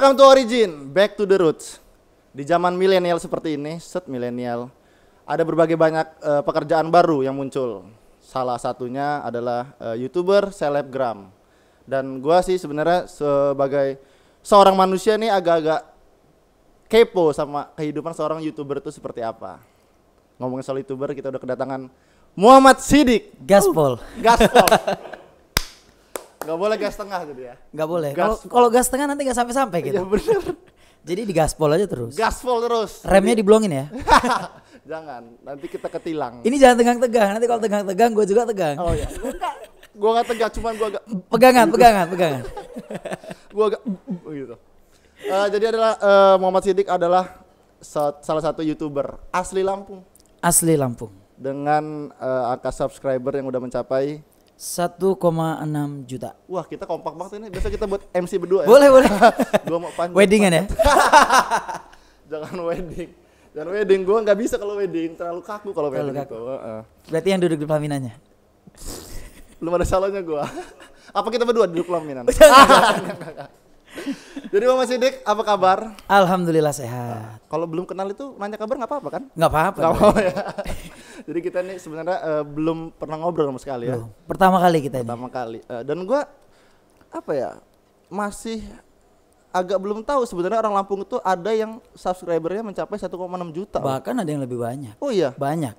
Welcome to Origin, back to the roots. Di zaman milenial seperti ini, set milenial, ada berbagai banyak eh, pekerjaan baru yang muncul. Salah satunya adalah eh, youtuber selebgram. Dan gua sih sebenarnya sebagai seorang manusia nih agak-agak kepo sama kehidupan seorang youtuber itu seperti apa. Ngomongin soal youtuber, kita udah kedatangan Muhammad Sidik, Gaspol. gaspol. Gak boleh gas tengah jadi ya. Nggak boleh. Kalau gas tengah nanti nggak sampai-sampai Iya gitu. bener. Jadi di gaspol aja terus. Gaspol terus. Remnya diblongin ya. Jangan, nanti kita ketilang. Ini jangan tegang-tegang. Nanti kalau tegang-tegang gue juga tegang. Oh ya. Gua gak tegak, cuman gua agak Pegangan, pegangan, pegangan. gua agak gitu. Eh, jadi adalah eh, Muhammad Sidik adalah sa- salah satu youtuber asli Lampung Asli Lampung. dengan eh, angka subscriber yang udah mencapai 1,6 juta. wah kita kompak banget ini biasa kita buat MC berdua ya Boleh, boleh. gua mau panjang Weddingan ya. jangan wedding jangan wedding gua nggak bisa kalau wedding terlalu kaku kalau wedding kaku. itu Heeh. Berarti yang duduk di pelaminannya. belum ada salahnya gua apa kita berdua duduk pelaminan jadi Muhammad Sidik apa kabar Alhamdulillah sehat. kalau belum kenal itu nanya kabar nggak apa-apa kan Nggak apa-apa. Mau ya. Jadi kita nih sebenarnya eh, belum pernah ngobrol sama sekali ya. Belum. Pertama kali kita ini. Pertama kali. Eh, dan gua apa ya? Masih agak belum tahu sebenarnya orang Lampung itu ada yang subscribernya mencapai 1,6 juta. Bahkan ada yang lebih banyak. Oh iya. Banyak.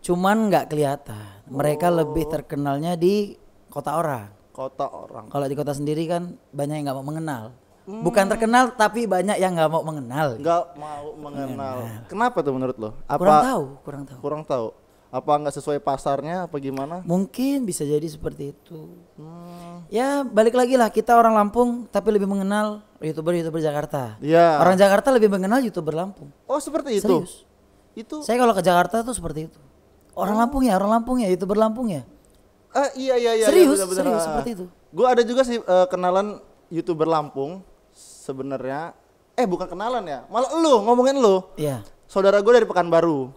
Cuman nggak kelihatan. Mereka Oh. lebih terkenalnya di kota orang. Kota orang. Kalau di kota sendiri kan banyak yang nggak mau mengenal. Hmm. Bukan terkenal tapi banyak yang nggak mau mengenal. Nggak mau mengenal. Kenapa tuh menurut lo? Apa Kurang tahu, kurang tahu. Kurang tahu. Apa nggak sesuai pasarnya apa gimana? Mungkin bisa jadi seperti itu. Hmm. Ya balik lagi lah kita orang Lampung tapi lebih mengenal youtuber-youtuber Jakarta. Iya. Orang Jakarta lebih mengenal youtuber Lampung. Oh seperti itu. Serius. Itu Saya kalau ke Jakarta tuh seperti itu. Orang Lampung ya, orang Lampung ya, youtuber Lampung ya. Ah iya iya iya. Serius, iya, bener-bener. serius Ah. seperti itu. Gue ada juga sih eh, kenalan youtuber Lampung sebenarnya. Eh bukan kenalan ya, malah lu ngomongin lu. Iya. Saudara gue dari Pekanbaru,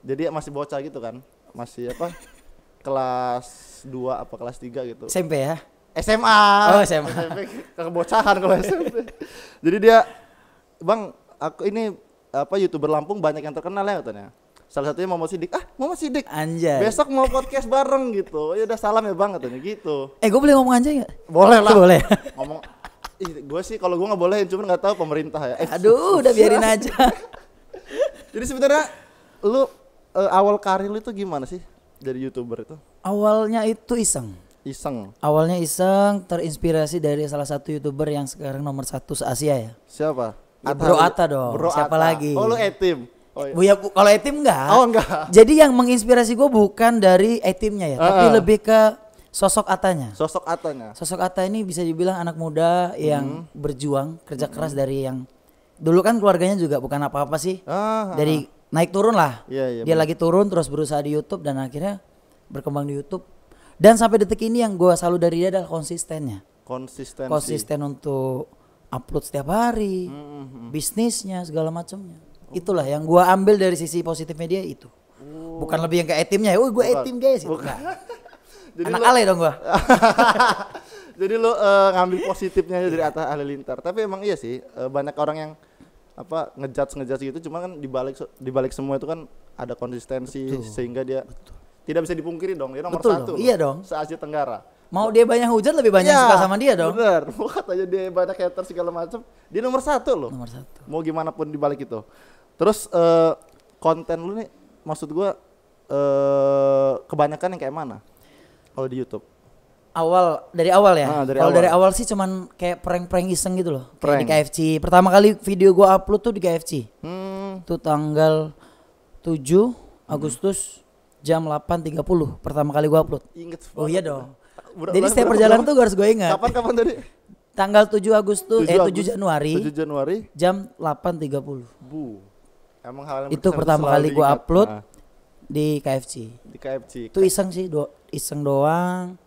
jadi masih bocah gitu kan, masih apa? kelas 2 apa kelas 3 gitu. SMP ya. SMA. Oh, SMA. SMP kebocahan kalau SMP. Jadi dia, bang, aku ini apa youtuber Lampung banyak yang terkenal ya katanya. Salah satunya Muhammad Sidik. Ah, Muhammad Sidik. Anjay. Besok mau podcast bareng gitu. Ya udah salam ya bang katanya gitu. Eh gue boleh ngomong anjay nggak? Boleh lah. Boleh. Ngomong gue sih kalau gue nggak boleh cuman nggak tahu pemerintah ya. Eh, Aduh, udah biarin aja. Jadi sebenarnya lu eh, awal karir lu itu gimana sih dari youtuber itu? Awalnya itu iseng. Iseng. Awalnya iseng terinspirasi dari salah satu youtuber yang sekarang nomor satu se Asia ya. Siapa? Ya, Bro Atta dong. Bro Siapa Atta. lagi? Oh lu etim. Oh, iya. Bu ya kalau etim enggak. oh enggak. Jadi yang menginspirasi gue bukan dari etimnya ya, tapi Ah. lebih ke sosok Atanya. Sosok Atanya. Sosok Atta ini bisa dibilang anak muda yang Hmm. berjuang, kerja keras dari yang dulu kan keluarganya juga bukan apa-apa sih. Ah, Dari naik turun lah. Iya, iya, Dia lagi turun terus berusaha di YouTube dan akhirnya berkembang di YouTube. Dan sampai detik ini yang gue selalu dari dia adalah konsistennya. konsistensi. Konsisten untuk upload setiap hari, Hmm, bisnisnya segala macamnya. Itulah yang gue ambil dari sisi positifnya dia itu. Bukan lebih yang ke etimnya, oh gue etim guys. gitu. Enggak. Jadi Anak lu- ale dong gue. Jadi lu eh, ngambil positifnya aja dari Atta Halilintar. Tapi emang iya sih eh, banyak orang yang apa ngejudge ngejudge gitu cuma kan dibalik dibalik semua itu kan ada konsistensi sehingga dia tidak bisa dipungkiri dong dia nomor Betul satu dong, iya dong. se Asia Tenggara Mau dia banyak hujat lebih banyak Iya, suka sama dia dong. bener bukan aja dia banyak hater segala macam dia nomor satu loh Nomor satu. mau gimana pun dibalik itu terus eh, konten lu nih maksud gua eh kebanyakan yang kayak mana kalau di YouTube Awal dari awal ya. Ah, dari Kalau awal. dari awal sih cuman kayak prank-prank iseng gitu loh. Kayak di Prank. KFC. Pertama kali video gua upload tuh di KFC. hmm Itu tanggal 7 Agustus jam 8.30 pertama kali gua upload. inget Oh iya dong. Berapa- Jadi setiap perjalanan tuh gua harus gue ingat. kapan kapan tadi Tanggal 7 Agustus eh 7 Agustus- Januari 7 Januari jam 8.30 Bu. Emang hal yang Itu pertama kali diingat. upload. Nah, di KFC. di KFC. Itu iseng sih, do iseng doang.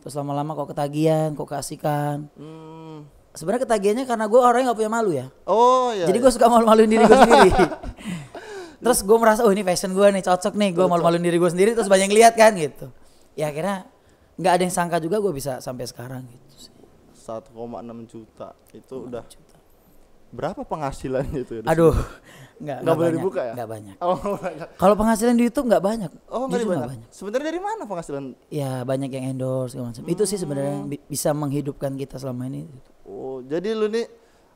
Terus lama-lama kok ketagihan, kok keasikan. Hmm. Sebenarnya ketagihannya karena gue orangnya gak punya malu ya. Oh iya. Jadi iya. gue suka malu-maluin diri gue sendiri. terus gue merasa oh ini fashion gue nih cocok nih gue malu-maluin diri gue sendiri terus banyak yang lihat kan gitu. Ya akhirnya nggak ada yang sangka juga gue bisa sampai sekarang gitu sih. 1,6 juta itu udah Berapa penghasilannya itu? ya? Aduh, nggak Nggak boleh banyak, dibuka ya? Nggak banyak. Oh, banyak. Kalau penghasilan di YouTube nggak banyak. Oh, nggak Jujur banyak. Sebenarnya dari mana penghasilan? Ya banyak yang endorse segala macam. Itu sih sebenarnya Hmm. yang bi- bisa menghidupkan kita selama ini. Oh, jadi lu nih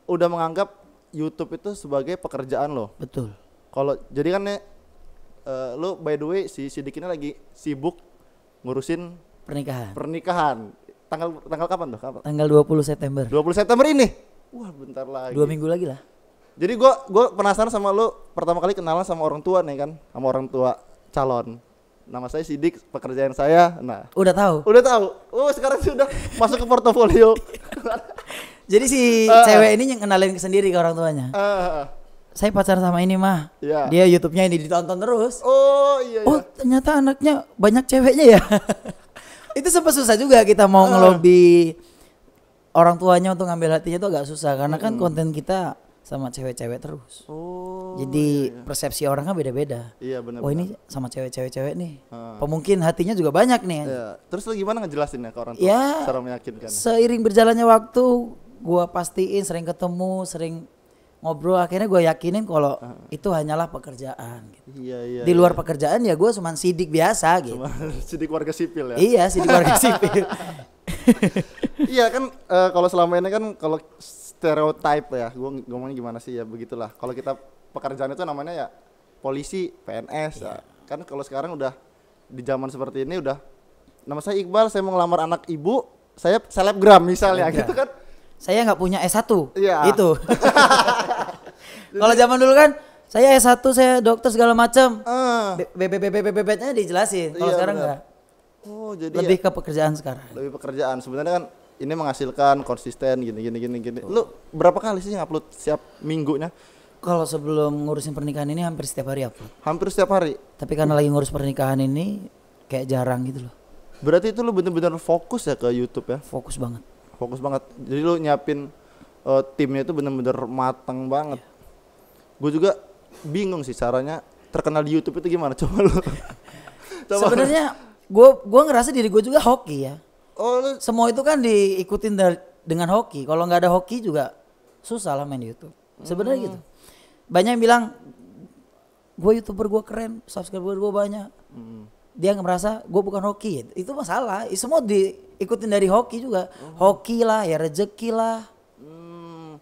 udah menganggap YouTube itu sebagai pekerjaan lo. Betul. Kalau jadi kan nih eh, lu by the way si Sidik ini lagi sibuk ngurusin Pernikahan. pernikahan. Tanggal tanggal kapan tuh? Kapan? Tanggal 20 September. 20 September ini. Wah, bentar lagi. Dua minggu lagi lah. Jadi gua gua penasaran sama lu pertama kali kenalan sama orang tua nih kan, sama orang tua calon. Nama saya Sidik, pekerjaan saya. Nah, Udah tahu. udah tahu. Oh, sekarang sudah masuk ke portofolio. Jadi si Ah. cewek ini yang kenalin sendiri ke orang tuanya. Ah, Saya pacaran sama ini mah. Iya. Dia YouTube-nya ini ditonton terus. oh, iya iya. Oh ternyata anaknya banyak ceweknya ya. itu sempat susah juga kita mau Ah. ngelobi orang tuanya untuk ngambil hatinya tuh agak susah karena kan Hmm. konten kita sama cewek-cewek terus. Oh. Jadi iya, iya. persepsi orang kan beda-beda. Iya benar. Oh ini sama cewek-cewek-cewek nih. Ah. Pemungkin hatinya juga banyak nih. Iya. Terus lu gimana ngejelasinnya ke orang tua? Ya, Secara meyakinkan. Seiring berjalannya waktu, gua pastiin sering ketemu, sering ngobrol. Akhirnya gua yakinin kalau itu hanyalah pekerjaan. gitu. Iya iya. Di luar pekerjaan ya gue cuman sidik biasa gitu. Cuma sidik warga sipil ya. Iya sidik warga sipil. Iya kan eh, kalau selama ini kan kalau stereotype ya, gua ng- ngomongnya gimana sih ya begitulah. Kalau kita pekerjaan itu namanya ya polisi, PNS ya. Kan kalau sekarang udah di zaman seperti ini udah nama saya Iqbal, saya mau ngelamar anak ibu, saya selebgram misalnya Selebgram. gitu kan. saya nggak punya S1. Iya. Itu. Kalau zaman dulu kan saya S1, saya dokter segala macam. Ah. BBBBBBB-nya dijelasin. Kalau Iya, sekarang enggak. Oh, jadi Lebih ya, ke pekerjaan sekarang. lebih pekerjaan. Sebenarnya kan ini menghasilkan konsisten gini gini gini gini. Lu berapa kali sih ngupload setiap minggunya? Kalau sebelum ngurusin pernikahan ini hampir setiap hari upload. Hampir setiap hari. Tapi karena lagi ngurus pernikahan ini kayak jarang gitu loh. Berarti itu lu bener-bener fokus ya ke YouTube ya? Fokus banget. Fokus banget. Jadi lu nyiapin eh, timnya itu bener-bener matang banget. Gue juga bingung sih caranya terkenal di YouTube itu gimana? Coba lu. Sebenarnya gue gua ngerasa diri gue juga hoki ya. Oh, lu Semua itu kan diikutin dari, dengan hoki. Kalau nggak ada hoki juga susah lah main di YouTube. Sebenarnya Hmm. gitu. Banyak yang bilang gue youtuber gue keren, subscriber gue banyak. Hmm. Dia ngerasa gue bukan hoki. Itu masalah. Semua diikutin dari hoki juga. Oh. Hoki lah, ya rezeki lah. Hmm,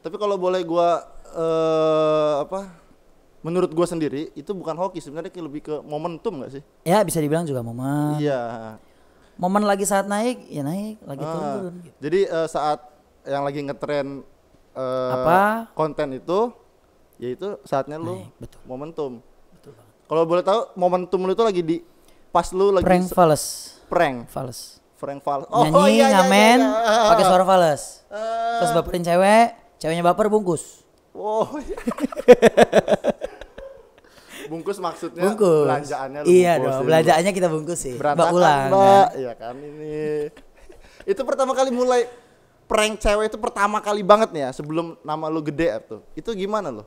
tapi kalau boleh gua eh apa? Menurut gua sendiri itu bukan hoki sebenarnya kayak lebih ke momentum gak sih? Ya bisa dibilang juga momen. Iya. Momen lagi saat naik, ya naik. Lagi Ah, turun-turun. gitu. Jadi eh, saat yang lagi ngetren eh, Apa? konten itu, yaitu saatnya lu Naik, betul. momentum. Betul banget. Kalau boleh tahu momentum lu itu lagi di pas lu lagi Prank fals. prank, Fals. prank fals. Nyanyi, ngamen, pakai suara fals. Eh, Terus baperin cewek, ceweknya baper bungkus. Oh. bungkus maksudnya Bungkus. belanjaannya lu Iya bungkusin. dong, belanjaannya kita bungkus sih. berantakan Mbak ulang. mbak kan. iya kan ini itu pertama kali mulai prank cewek itu pertama kali banget nih ya sebelum nama lu gede tuh itu gimana lo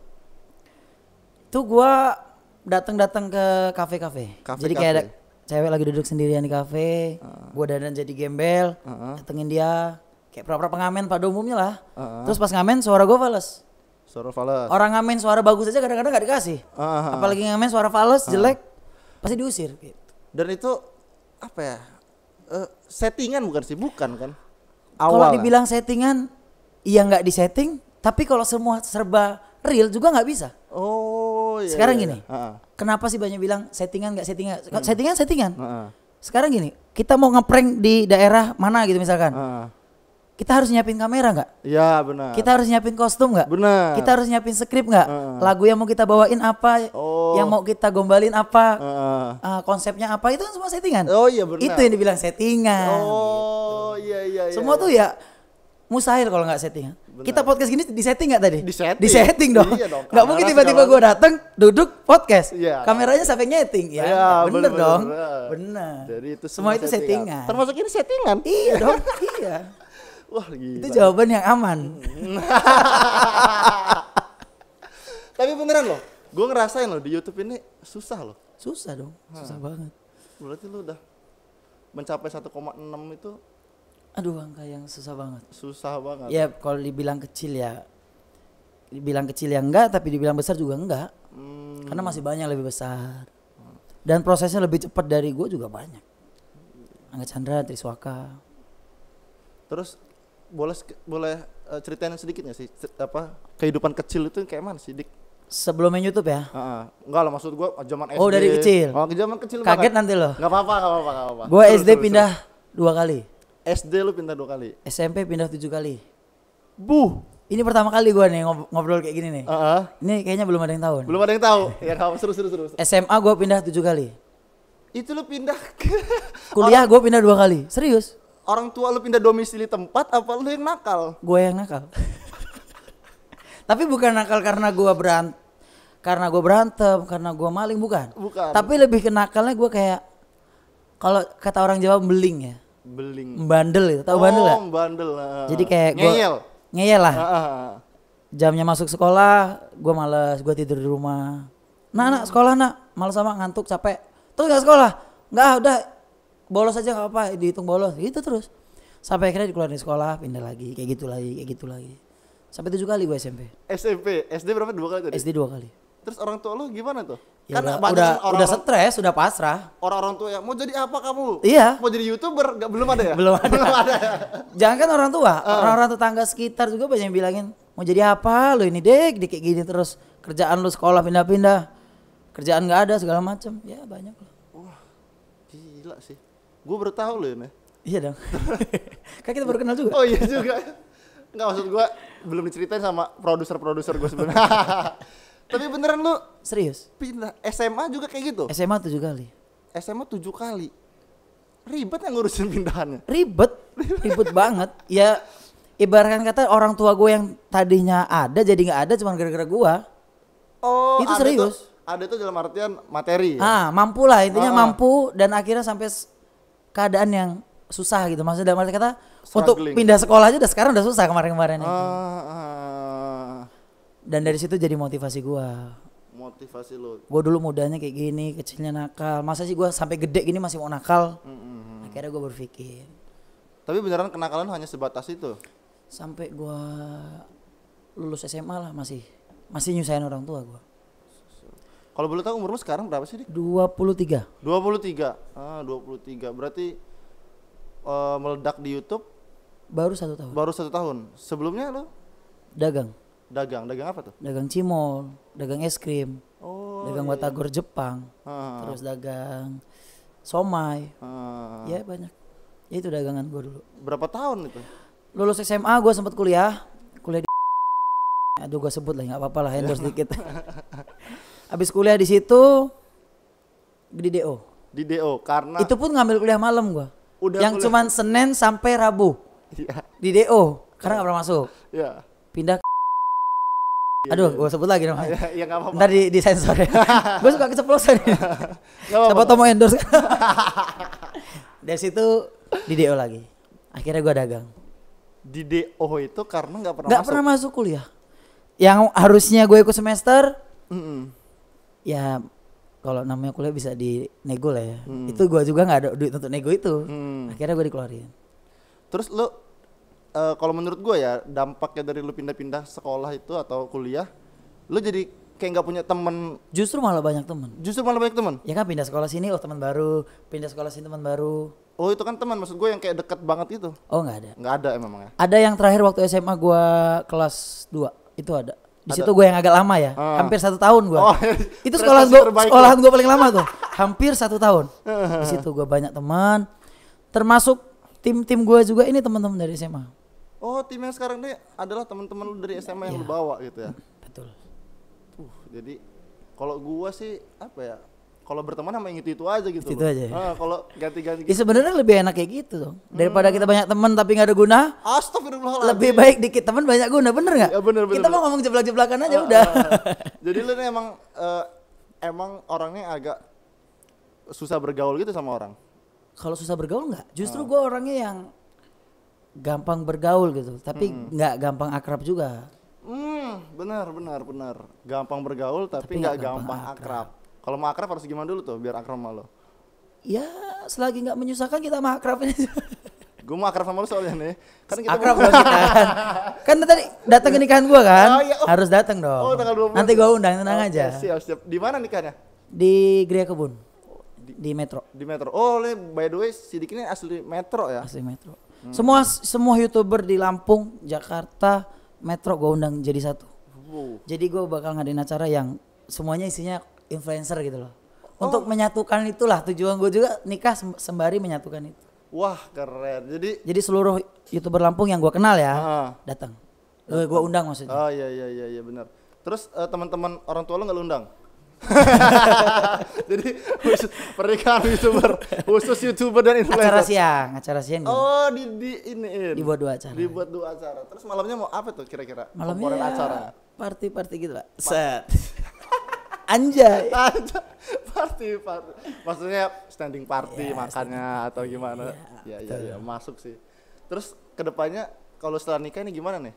Tuh gua datang-datang ke kafe-kafe. Jadi kayak ada cewek lagi duduk sendirian di kafe, gua dandan jadi gembel, Heeh. datengin dia kayak pura-pura pengamen pada umumnya lah. Heeh. Terus pas ngamen suara gua fals. Suara fals Orang ngamen suara bagus aja kadang-kadang gak dikasih. Ah, Apalagi ngamen suara fals jelek, pasti diusir gitu. dan itu apa ya Eh, settingan bukan sih bukan kan Kalau awal dibilang settingan, iya nggak disetting, tapi kalau semua serba real juga nggak bisa. oh iya, Sekarang iya, gini. Heeh. Kenapa sih banyak bilang settingan nggak settingan? Settingan settingan. Heeh. Sekarang gini, kita mau ngeprank di daerah mana gitu misalkan. Heeh. Kita harus nyiapin kamera nggak? iya benar Kita harus nyiapin kostum nggak? benar Kita harus nyiapin skrip nggak? Heeh. Lagu yang mau kita bawain apa? Oh. Yang mau kita gombalin apa? Heeh. Ah, konsepnya apa? Itu kan semua settingan. oh iya benar Itu yang dibilang settingan. oh iya iya iya Semua tuh ya mustahil kalau nggak settingan. Kita podcast gini di setting nggak tadi? Di-setting. Di setting dong. Iya dong, kamera mungkin tiba-tiba gue dateng duduk podcast. Iya. Kameranya sampai nyeting ya. Iya, bener, bener, dong. bener. Bener. Jadi itu semua, itu settingan. Termasuk ini settingan. Iya dong. iya. Wah gila. Itu jawaban yang aman. Tapi beneran loh, gue ngerasain loh di YouTube ini susah loh. Susah dong. Susah banget. Berarti lu udah mencapai 1,6 itu Aduh angka yang susah banget. susah banget. Ya kalau dibilang kecil ya dibilang kecil ya enggak tapi dibilang besar juga enggak Hmm, karena masih banyak lebih besar dan prosesnya lebih cepat dari gue juga banyak Angga Chandra Triswaka terus boleh boleh eh, ceritain sedikit nggak sih cer- apa kehidupan kecil itu kayak mana sih dik? sebelum main YouTube ya Heeh. enggak lah maksud gua zaman SD. Oh, dari kecil? Oh, ke zaman kecil kaget nanti loh Enggak apa-apa, enggak apa-apa, enggak apa-apa. gue Terus, SD terus, pindah dua kali. SD lu pindah dua kali. SMP pindah tujuh kali Buh. ini pertama kali gue nih ngob- ngobrol kayak gini nih Heeh. ini kayaknya belum ada yang tahu nih. Belum ada yang tahu. Ya apa seru seru seru. SMA gue pindah tujuh kali Itu lu pindah ke kuliah gue pindah dua kali serius orang tua lu pindah domisili tempat apa lu yang nakal? gue yang nakal tapi bukan nakal karena gue berant karena gue berantem karena gue maling bukan Bukan. tapi lebih ke nakalnya gue kayak kalau kata orang Jawa beling ya Beling. bandel itu tahu bandel oh, gak? bandel. ah. jadi kayak gue ngeyel. ngeyel lah Ah, ah, ah. jamnya masuk sekolah gue males gue tidur di rumah nah nak sekolah nak malas sama ngantuk capek terus nggak sekolah nggak udah bolos aja nggak apa dihitung bolos gitu terus sampai akhirnya dikeluarin dari sekolah pindah lagi kayak gitu lagi kayak gitu lagi sampai tujuh kali gue SMP SMP, SD berapa dua kali tadi? SD dua kali Terus orang tua lu gimana tuh? ya kan udah udah, orang, udah stres udah pasrah orang-orang tua yang mau jadi apa kamu? Iya. Mau jadi youtuber? Gak, belum ada ya? belum ada belum ada. jangan kan orang tua orang-orang tetangga sekitar juga banyak yang bilangin mau jadi apa lu ini dek dek kayak gini terus kerjaan lu sekolah pindah-pindah kerjaan nggak ada segala macam ya banyak lah Wah, gila sih. Gue baru tahu loh ini. Iya dong. kan kita baru kenal juga. Oh iya juga. Enggak maksud gue belum diceritain sama produser-produser gue sebenarnya. Tapi beneran lu Serius. pindah SMA juga kayak gitu? SMA tujuh kali. SMA tujuh kali. Ribet yang ngurusin pindahannya. Ribet, ribet banget. Ya ibaratkan kata orang tua gue yang tadinya ada jadi nggak ada cuma gara-gara gua. Oh, Itu ada serius. Tuh, ada tuh dalam artian materi ya. Ah, mampu lah intinya Ah. mampu dan akhirnya sampai keadaan yang susah gitu. Maksudnya dalam arti kata untuk Struggling. pindah sekolah aja udah sekarang udah susah kemarin-kemarin itu. Ah, ah, Dan dari situ jadi motivasi gua. motivasi lu. Gue dulu mudanya kayak gini, kecilnya nakal. Masa sih gua sampai gede gini masih mau nakal? Mm, mm, mm. Akhirnya gue berpikir, Tapi beneran kenakalan hanya sebatas itu. sampai gua lulus SMA lah masih masih nyusahin orang tua gua. Kalau boleh tahu umur lu sekarang berapa sih, Dik? 23 23. Ah, 23. Berarti eh, meledak di YouTube baru satu tahun baru satu tahun. Sebelumnya lu dagang dagang, dagang apa tuh? dagang cimol dagang es krim Oh. dagang batagor Jepang ah, terus dagang somai ah. ya banyak ya itu dagangan gua dulu Berapa tahun itu? lulus SMA gua sempat kuliah kuliah di aduh gua sebut lah nggak apa-apa lah endorse dikit habis kuliah di situ di DO Di DO karena itu pun ngambil kuliah malam gua Udah yang kuliah. cuman Senin sampai Rabu Iya. di DO karena nggak pernah masuk Iya. pindah ke aduh gue sebut lagi namanya Ya, ya enggak apa-apa. ntar di, di sensor ya gue suka keceplosan Enggak siapa apa-apa. tau mau endorse dari situ di DO lagi akhirnya gue dagang Di DO itu karena enggak pernah nggak masuk. pernah masuk kuliah yang harusnya gue ikut semester Mm-mm. Ya kalau namanya kuliah bisa di nego lah ya Hmm. itu gue juga nggak ada duit untuk nego itu Hmm. akhirnya gue dikeluarin Terus lu eh, kalau menurut gue ya dampaknya dari lu pindah-pindah sekolah itu atau kuliah, lu jadi kayak nggak punya temen, justru malah banyak temen justru malah banyak temen. ya kan pindah sekolah sini oh teman baru pindah sekolah sini teman baru Oh itu kan teman, maksud gue yang kayak deket banget itu. oh nggak ada Nggak ada emang ya. Ada yang terakhir waktu SMA gua kelas 2 itu ada. Di situ gue yang agak lama ya, Ah. hampir satu tahun gua. Oh, itu sekolah gua, terbaik sekolahan gua paling lama tuh, hampir satu tahun. Di situ gua banyak teman, termasuk tim-tim gua juga ini teman-teman dari SMA. Oh tim yang sekarang ini adalah teman-teman lu dari SMA yang lu bawa gitu ya. Betul. Uh, jadi kalau gua sih apa ya? Kalau berteman sama yang itu itu aja gitu. Itu aja ya? Ah, kalau ganti-ganti. Ya sebenarnya lebih enak kayak gitu dong. Daripada kita banyak teman tapi nggak ada guna, Astagfirullahaladzim. lebih baik dikit teman banyak guna, bener nggak? Ya, bener, bener, Kita mau ngomong jeblak-jeblakan aja udah. Jadi lu nih emang eh, emang orangnya agak susah bergaul gitu sama orang. Kalau susah bergaul nggak? Justru Ah. gua orangnya yang gampang bergaul gitu, tapi nggak gampang akrab juga. Hmm, benar benar benar. Gampang bergaul tapi nggak gampang gampang akrab. Kalau mau akrab harus gimana dulu tuh biar akrab sama lo? Ya selagi nggak menyusahkan kita mah akrabin aja. Gue mau akrab sama lu soalnya nih. Kan kita Akrab dong kita kan. Tadi datang ke nikahan gua kan. Oh, iya. Oh. Harus datang dong. Oh, tanggal 20. Nanti gua undang, tenang Oke, aja. Siap, siap. Di mana nikahnya? Di Gria Kebun. Di Metro. Di Metro. Oh, ini by the way Sidik ini asli Metro ya? Asli Metro. Semua semua YouTuber di Lampung, Jakarta, Metro gua undang jadi satu. Wow. Jadi gua bakal ngadain acara yang semuanya isinya influencer gitu loh. Oh. Untuk menyatukan itulah tujuan gue juga nikah sem- sembari menyatukan itu. Wah, keren. Jadi Jadi seluruh YouTuber Lampung yang gua kenal ya Ah. datang. Eh, gua undang maksudnya. Oh iya iya iya iya benar. Terus eh, teman-teman orang tua lo nggak lu undang? Jadi khusus pernikahan youtuber, khusus youtuber dan influencer. acara siang, acara siang gua. Oh di di ini Dibuat dua acara. Dibuat dua acara. Terus malamnya mau apa tuh kira-kira? Malamnya ya, acara. party-party gitu lah. Set. Anjay. Party party. Maksudnya standing party Ya, makannya atau gimana? Ya ya ya masuk sih. Terus ke depannya kalau setelah nikah ini gimana nih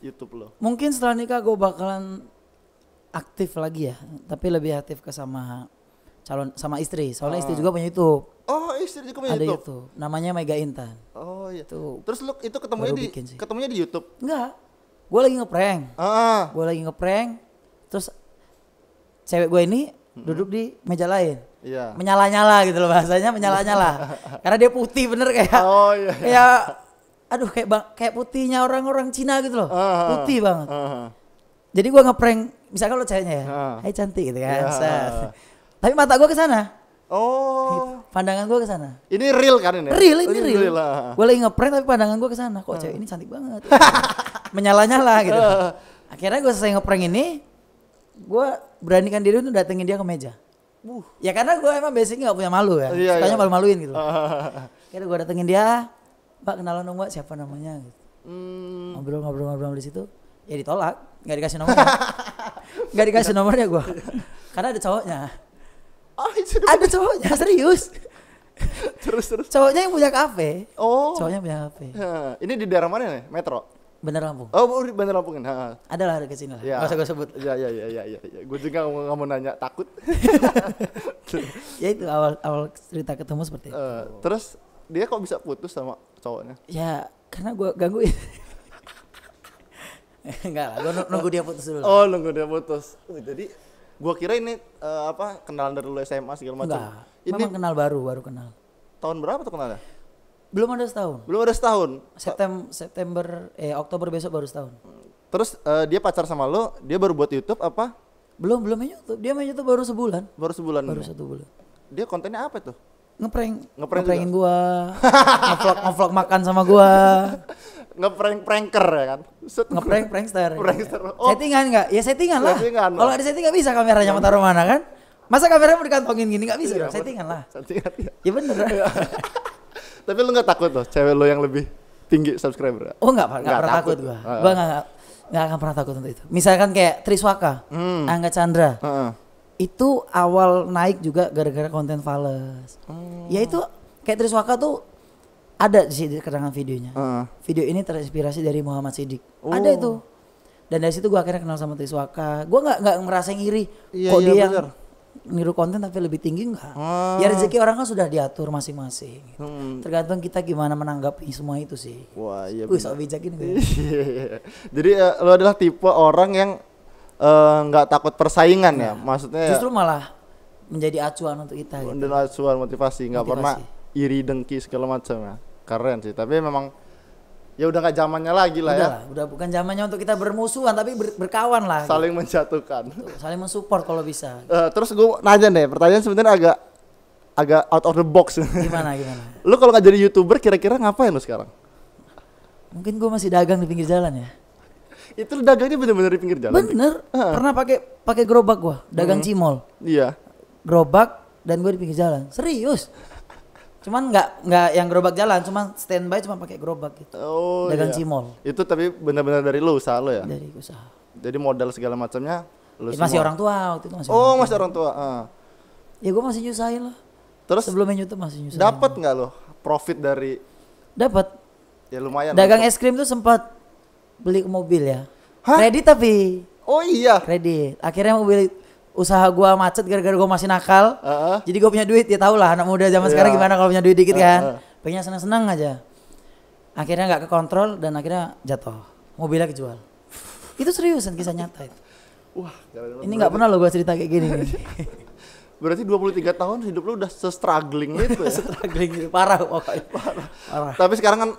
YouTube lo? Mungkin setelah nikah gue bakalan aktif lagi ya, tapi lebih aktif ke sama calon sama istri. Soalnya istri juga punya YouTube. Oh istri juga punya Ada YouTube. YouTube. Namanya Mega Intan. Oh iya. Tuh. Terus lu itu ketemunya di ketemunya di YouTube. Enggak. Gue lagi ngeprank. Ah. Gue lagi ngeprank. Terus cewek gue ini duduk di meja lain. Iya. Menyala-nyala gitu loh bahasanya, menyala-nyala. Karena dia putih bener kayak Oh iya. kayak aduh kayak bang, kayak putihnya orang-orang Cina gitu loh. Ah. Putih banget. Ah. Jadi gua ngeprank, misalkan lo ceweknya ya, Ah. hai cantik gitu kan. Ya. set. Tapi mata gua ke sana, Oh. pandangan gua ke sana. Ini real kan ini? Real ini real. ah. Gua lagi ngeprank tapi pandangan gua ke sana. Kok cewek ini cantik banget. Menyala-nyala gitu. Akhirnya gua selesai ngeprank ini, gua beranikan diri untuk datengin dia ke meja. Buh. Ya karena gua emang basicnya gak punya malu ya. Iya, Sukanya iya. malu-maluin gitu. Akhirnya gua datengin dia, Mbak kenalan dong Mbak siapa namanya gitu. Hmm. Ngobrol-ngobrol-ngobrol di situ. Ya ditolak, nggak dikasih nomornya. nggak dikasih nomornya gua. Karena ada cowoknya. Ah, itu Ada cowoknya, serius. terus terus. Cowoknya yang punya kafe. Oh. Cowoknya punya kafe. Ini di daerah mana nih? Metro. Bener Lampung. Oh, di Bandar Lampungin. Ha. Ada lah dekat sini lah. Ya. Gak usah gue sebut. Ya ya ya ya ya. ya. Gue juga nggak mau nanya takut. Ya itu awal awal cerita ketemu seperti itu. Eh, terus dia kok bisa putus sama cowoknya? Ya karena gua gangguin. Enggak lah, gua nunggu dia putus dulu. Oh, nunggu dia putus. Uh, jadi gua kira ini eh, apa kenalan dari dulu SMA segala macam. Enggak. Ini Memang kenal baru, baru kenal. tahun berapa tuh kenalnya? Belum ada setahun. Belum ada setahun. September September eh Oktober besok baru setahun. Terus eh, dia pacar sama lo, dia baru buat YouTube apa? Belum belum main YouTube. Dia main YouTube baru sebulan. Baru sebulan. Baru satu bulan. Dia kontennya apa tuh? Ngeprank, Ngeprank ngeprangin gua. ngevlog ngevlog makan sama gua. Ngeprank pranker ya kan? Set. Ngeprank prankster. Prankster. Oh. Settingan enggak? Ya settingan lah. Settingan. Kalau ada setting nggak bisa kameranya mau taruh mana kan? Masa kameranya mau dikantongin gini nggak bisa Iya, dong? Settingan lah. Settingan, iya. Ya bener. Tapi lu nggak takut tuh cewek lo yang lebih tinggi subscriber? Oh. Enggak Nggak pernah takut. takut, gua. Ah. Gua enggak enggak akan pernah takut untuk itu. Misalkan kayak Triswaka, Hmm. Angga Chandra. Heeh. Itu awal naik juga gara-gara konten Fales. Oh. Ya itu kayak Triswaka tuh ada di sini keterangan videonya. Heeh. Video ini terinspirasi dari Muhammad Sidik. Oh. Ada itu. Dan dari situ gua akhirnya kenal sama Triswaka. Gua nggak nggak ngerasa ngiri. Iya, Kok iya, dia yang bener. Niru konten tapi lebih tinggi enggak? Ah. Ya rezeki orang kan sudah diatur masing-masing. Hmm. Tergantung kita gimana menanggapi semua itu sih. Wah iya. Wih, sok bijak ini. Iya. Jadi eh, lo adalah tipe orang yang eh, nggak takut persaingan ya, maksudnya Justru malah menjadi acuan untuk kita gitu. dan acuan motivasi, nggak pernah iri dengki segala macam ya. Keren sih, tapi memang ya udah nggak zamannya lagi lah Udah ya, lah, udah bukan zamannya untuk kita bermusuhan tapi ber- berkawan lah. gitu. saling menjatuhkan. Saling mensupport kalau bisa. Eh, terus gue nanya deh, pertanyaan sebenarnya agak agak out of the box. Gimana gimana? lu kalau nggak jadi youtuber, kira-kira ngapain lu sekarang? Mungkin gue masih dagang di pinggir jalan ya. Itu lu dagangnya bener-bener di pinggir jalan. Bener. Pernah pakai pakai gerobak gua, dagang Hmm. cimol. Iya. Gerobak dan gue di pinggir jalan. Serius. Cuman nggak nggak yang gerobak jalan, cuman standby cuma pakai gerobak gitu. Oh. dagang iya. cimol Itu tapi benar-benar dari lu usaha lu ya. dari usaha. Jadi modal segala macamnya lu Eh, masih orang tua waktu itu masih. Oh, orang masih orang tua. tua. Ya gue masih nyusahin lah. Terus Sebelum YouTube masih nyusahin. dapat nggak lo profit dari Dapat. ya lumayan. Dagang es krim tuh sempat beli mobil ya. Hah? Kredit tapi Oh iya. kredit. Akhirnya mobil usaha gua macet gara-gara gua masih nakal. Heeh. Jadi gue punya duit ya tau lah anak muda zaman Iya. sekarang gimana kalau punya duit dikit Heeh. kan. Pengennya senang-senang aja. akhirnya nggak kekontrol dan akhirnya jatuh mobilnya kejual itu seriusan kisah nyata itu Wah, gara-gara- ini nggak pernah lo gue cerita kayak gini nih berarti 23 tahun hidup lu udah se-struggling gitu ya. struggling gitu parah pokoknya parah parah Tapi sekarang kan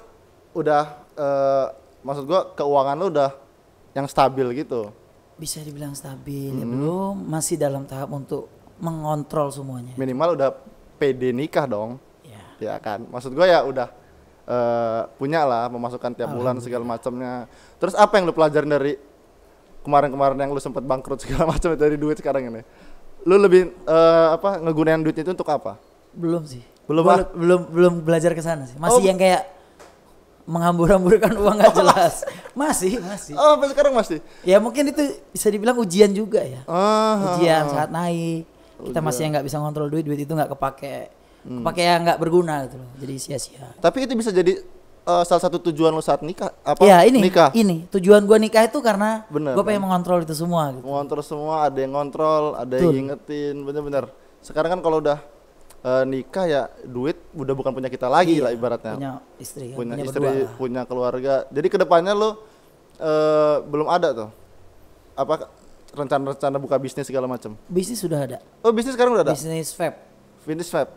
udah eh, maksud gua keuangan lu udah yang stabil gitu. Bisa dibilang stabil ya belum masih dalam tahap untuk mengontrol semuanya Minimal udah PD nikah dong. ya Ya kan? Maksud gua ya udah eh, punya lah pemasukan tiap bulan segala macamnya. Terus apa yang lu pelajarin dari kemarin-kemarin yang lu sempat bangkrut segala macam dari duit sekarang ini? Lu lebih eh, apa ngegunain duit itu untuk apa? belum sih Belum, Gua ah? belum belum belajar ke sana sih masih Oh. yang kayak menghambur-hamburkan uang nggak jelas. Masih. Masih. Oh, sampai sekarang masih. ya mungkin itu bisa dibilang ujian juga ya. Ah, ujian saat naik. Kita masih yang nggak bisa ngontrol duit duit itu nggak kepake. Hmm. kepake yang nggak berguna gitu loh. Jadi sia-sia. Tapi itu bisa jadi eh, salah satu tujuan lu saat nikah apa? ya ini. Nikah. ini. Tujuan gua nikah itu karena Bener, gue pengen mengontrol itu semua gitu. Ngontrol semua, ada yang ngontrol, ada Betul. yang ngingetin, bener-bener. Sekarang kan kalau udah eh, nikah ya duit udah bukan punya kita lagi Iya, lah ibaratnya. punya istri kan, Punya punya istri, berdua punya keluarga. Jadi ke depannya lu eh, belum ada tuh. Apa rencana-rencana buka bisnis segala macam? bisnis sudah ada Oh bisnis sekarang udah ada. bisnis vape Finish Fab.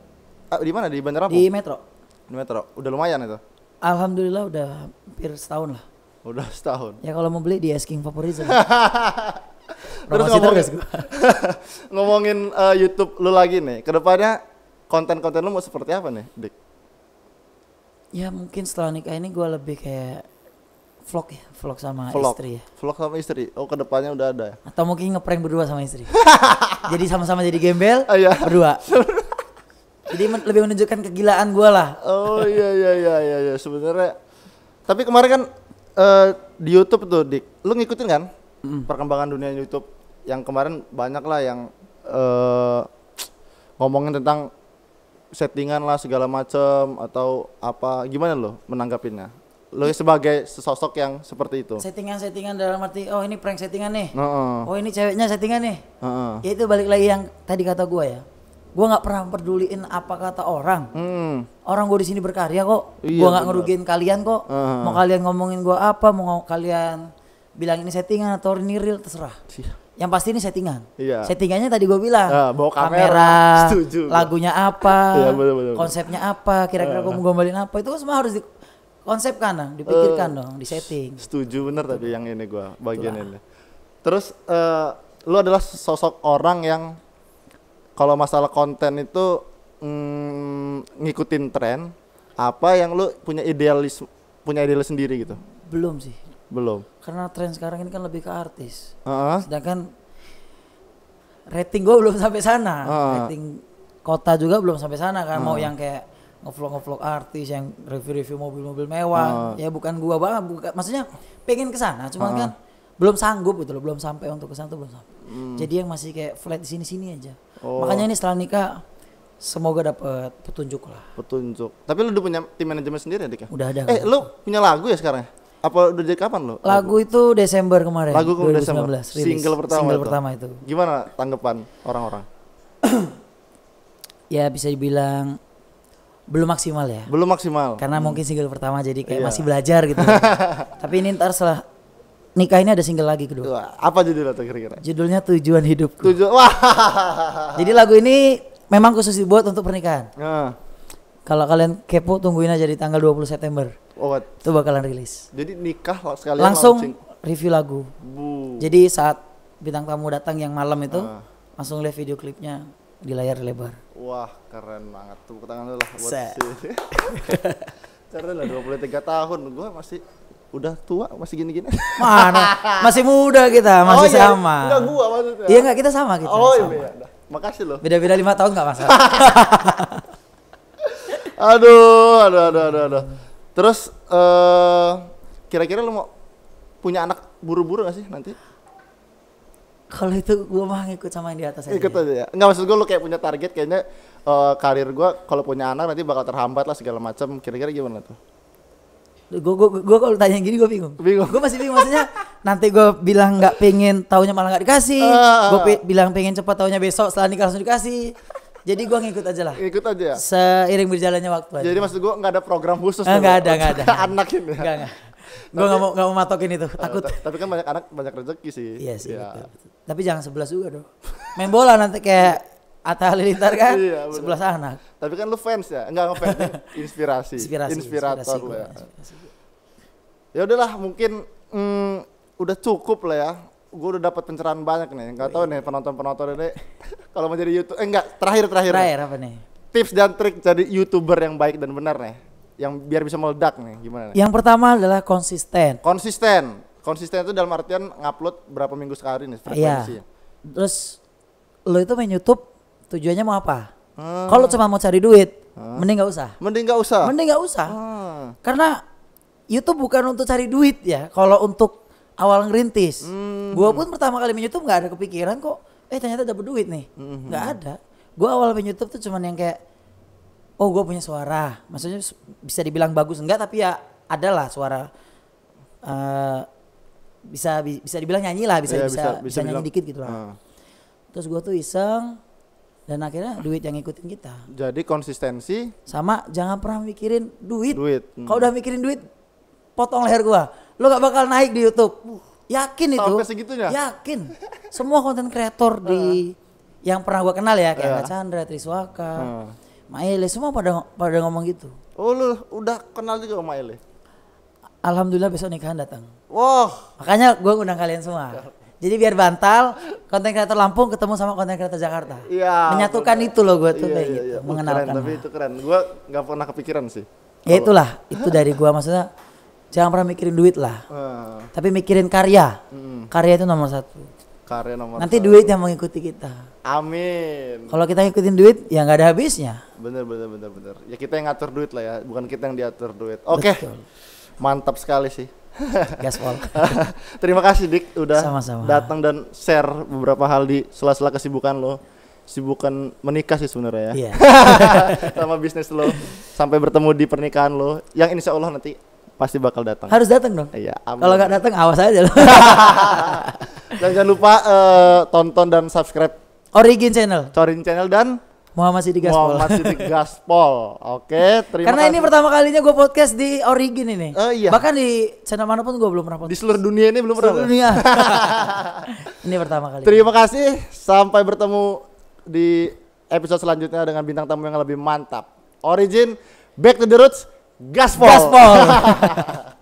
Ah, di mana? Di Bandar Lampung? di metro Di Metro. Udah lumayan itu. alhamdulillah udah hampir setahun lah Udah setahun. ya kalau mau beli di Asking Favorism Terus ngomongin, terus ngomongin eh, YouTube lu lagi nih. Ke depannya konten-konten lu mau seperti apa nih, Dik? ya mungkin setelah nikah ini gua lebih kayak vlog ya vlog sama Vlog. istri ya Vlog sama istri. Oh, ke depannya udah ada. ya? atau mungkin ngeprank berdua sama istri jadi sama-sama jadi gembel Ah, iya. berdua jadi men- lebih menunjukkan kegilaan gua lah Oh iya iya iya iya iya sebenarnya. Tapi kemarin kan eh, di YouTube tuh Dik, lu ngikutin kan perkembangan dunia YouTube yang kemarin banyak lah yang eh, ngomongin tentang settingan lah segala macem atau apa gimana lo menanggapinnya? Lo sebagai sesosok yang seperti itu. settingan-settingan dalam arti oh ini prank settingan nih Heeh. oh ini ceweknya settingan nih Heeh. ya itu balik lagi yang tadi kata gua ya gua nggak pernah peduliin apa kata orang Hmm. orang gue di sini berkarya kok Iya, gua nggak ngerugiin kalian kok Heeh. mau kalian ngomongin gua apa mau kalian bilang ini settingan atau ini real terserah Siap. Yang pasti ini settingan Iya. settingannya tadi gua bilang Ah, bawa kamera. Setuju gua. lagunya apa Iya, bener, bener, bener. konsepnya apa kira-kira gua mau gombalin apa itu kan semua harus dikonsepkan dong dipikirkan dong di setting Setuju bener tadi yang ini gua bagian ini. Terus eh, lu adalah sosok orang yang kalau masalah konten itu mm, ngikutin tren apa yang lu punya idealis punya idealis sendiri gitu? belum sih Belum. karena tren sekarang ini kan lebih ke artis Heeh. sedangkan rating gue belum sampai sana Ah. rating kota juga belum sampai sana kan mau yang kayak ngevlog ngevlog artis yang review-review mobil-mobil mewah ya bukan gua banget bukan maksudnya pengen ke sana cuman kan belum sanggup gitu loh belum sampai untuk ke sana tuh belum sampai jadi yang masih kayak flat di sini-sini aja Oh. makanya ini setelah nikah semoga dapat petunjuk lah Petunjuk. Tapi lu udah punya tim manajemen sendiri ya, Dik ya? udah ada Eh, kan? lu punya lagu ya sekarang? Apa udah dari kapan lu? lagu itu Desember kemarin Lagu ke 2019 Desember. rilis. Single pertama single itu. pertama itu Gimana tanggapan orang-orang? ya bisa dibilang belum maksimal ya Belum maksimal. karena mungkin single pertama jadi kayak Iya. masih belajar gitu tapi ini ntar setelah nikah ini ada single lagi kedua Wah, apa judulnya tuh kira-kira? judulnya tujuan hidupku Tujuh. Wah. jadi lagu ini memang khusus dibuat untuk pernikahan Nah. kalau kalian kepo tungguin aja di tanggal 20 September Oh, itu bakalan rilis jadi nikah lah sekalian langsung launching. review lagu Bu. jadi saat bintang tamu datang yang malam itu Ah. langsung lihat video klipnya di layar lebar Wah, keren banget. Tepuk tangan dulu lah buat si. keren lah 23 tahun. Gua masih udah tua, masih gini-gini. mana masih muda kita masih Oh, iya. sama Enggak gua maksudnya. iya nggak kita sama kita Oh, iya. sama. iya. Dah. Makasih loh. beda-beda lima tahun nggak masalah Aduh, aduh, aduh, aduh, aduh. Terus eh kira-kira lu mau punya anak buru-buru gak sih nanti? kalau itu gua mah ngikut sama yang di atas aja Ikut aja ya. Enggak maksud gua lu kayak punya target kayaknya eh, karir gua kalau punya anak nanti bakal terhambat lah segala macam. Kira-kira gimana tuh? gue gue gue kalau tanya gini gue bingung Bingung. gue masih bingung maksudnya nanti gue bilang nggak pengen taunya malah nggak dikasih Ah. gue bilang pengen cepat taunya besok setelah nikah langsung dikasih Jadi gua ngikut aja lah. Ikut aja ya. Seiring berjalannya waktu aja. Jadi maksud gua nggak ada program khusus. Ah, nggak ada, nggak ada. Anak ini. ya. Enggak enggak. Gua nggak mau nggak mau matokin itu, takut. Ta- Tapi kan banyak anak banyak rezeki sih. Iya sih. Ya. Tapi jangan sebelas juga dong. Main bola nanti kayak Atta Halilintar kan, Iya, sebelas anak. Tapi kan lu fans ya? Enggak ngefans, inspirasi. Inspirasi. Inspirator inspirasi lu gua, ya. inspirasi. Ya udahlah, mungkin mm, udah cukup lah ya. Gue udah dapat pencerahan banyak nih. Enggak tahu nih penonton-penonton ini kalau mau jadi YouTube eh enggak, terakhir terakhir. Terakhir apa nih? Tips dan trik jadi YouTuber yang baik dan benar nih. Yang biar bisa meledak nih, gimana nih? Yang pertama adalah konsisten. Konsisten. Konsisten itu dalam artian ngupload berapa minggu sekali nih frekuensi. Iya. Terus lo itu main YouTube tujuannya mau apa? Hmm. Kalau cuma mau cari duit, mending nggak usah. Mending nggak usah. Mending nggak usah. Hmm. Karena YouTube bukan untuk cari duit ya. Kalau untuk awal ngerintis, Hmm. gua pun pertama kali main YouTube nggak ada kepikiran kok. Eh ternyata dapat duit nih. Hmm. Nggak ada. Gua awal main YouTube tuh cuman yang kayak, oh gue punya suara. Maksudnya bisa dibilang bagus enggak, tapi ya adalah suara. eh bisa bi- bisa dibilang nyanyi lah, bisa Iya, bisa, bisa, nyanyi bilang. dikit gitu lah. Hmm. Terus gua tuh iseng dan akhirnya duit yang ngikutin kita. Jadi konsistensi Sama jangan pernah mikirin duit. duit. Hmm. Kalau udah mikirin duit, potong leher gua. Lu gak bakal naik di YouTube. Yakin itu. Sampai segitunya? Yakin. Semua konten kreator di yang pernah gua kenal ya kayak. Kak Chandra, Triswaka, Hmm. Maile semua pada pada ngomong gitu. Oh lu udah kenal juga sama Ele? Alhamdulillah besok nikahan datang. Wah, Makanya gua ngundang kalian semua. Jadi biar bantal konten kreator Lampung ketemu sama konten kreator Jakarta. iya. Menyatukan bener. itu loh gua tuh Iya, kayak iya, gitu, iya. Uh, mengenalkan. Keren, tapi itu keren. Gua nggak pernah kepikiran sih. Ya itulah, itu dari gua maksudnya jangan pernah mikirin duit lah. Eh, Tapi mikirin karya. mm, Karya itu nomor satu. karya nomor Nanti satu. duit yang mengikuti kita. Amin. Kalau kita ngikutin duit, ya nggak ada habisnya. Bener bener bener bener. Ya kita yang ngatur duit lah ya, bukan kita yang diatur duit. Oke. Betul. Mantap sekali sih. Gaspol. Terima kasih Dik udah Sama-sama. datang dan share beberapa hal di sela-sela kesibukan lo. Sibukan menikah sih sebenarnya ya. Iya. Sama bisnis lo. Sampai bertemu di pernikahan lo yang insya Allah nanti pasti bakal datang. Harus datang dong. Iya. Kalau nggak datang, awas aja loh. Dan jangan lupa eh, tonton dan subscribe Origin channel Corin Channel dan Muhammad Sidik Gaspol. Muhammad Sidik Gaspol. Oke, terima Karena ini kasih. pertama kalinya gue podcast di Origin ini. Oh, iya. Bahkan di channel mana pun gue belum pernah di podcast. seluruh dunia ini belum pernah. Seluruh dunia. ini pertama kali. Terima kasih. Sampai bertemu di episode selanjutnya dengan bintang tamu yang lebih mantap. Origin, back to the roots, gaspol. Gaspol.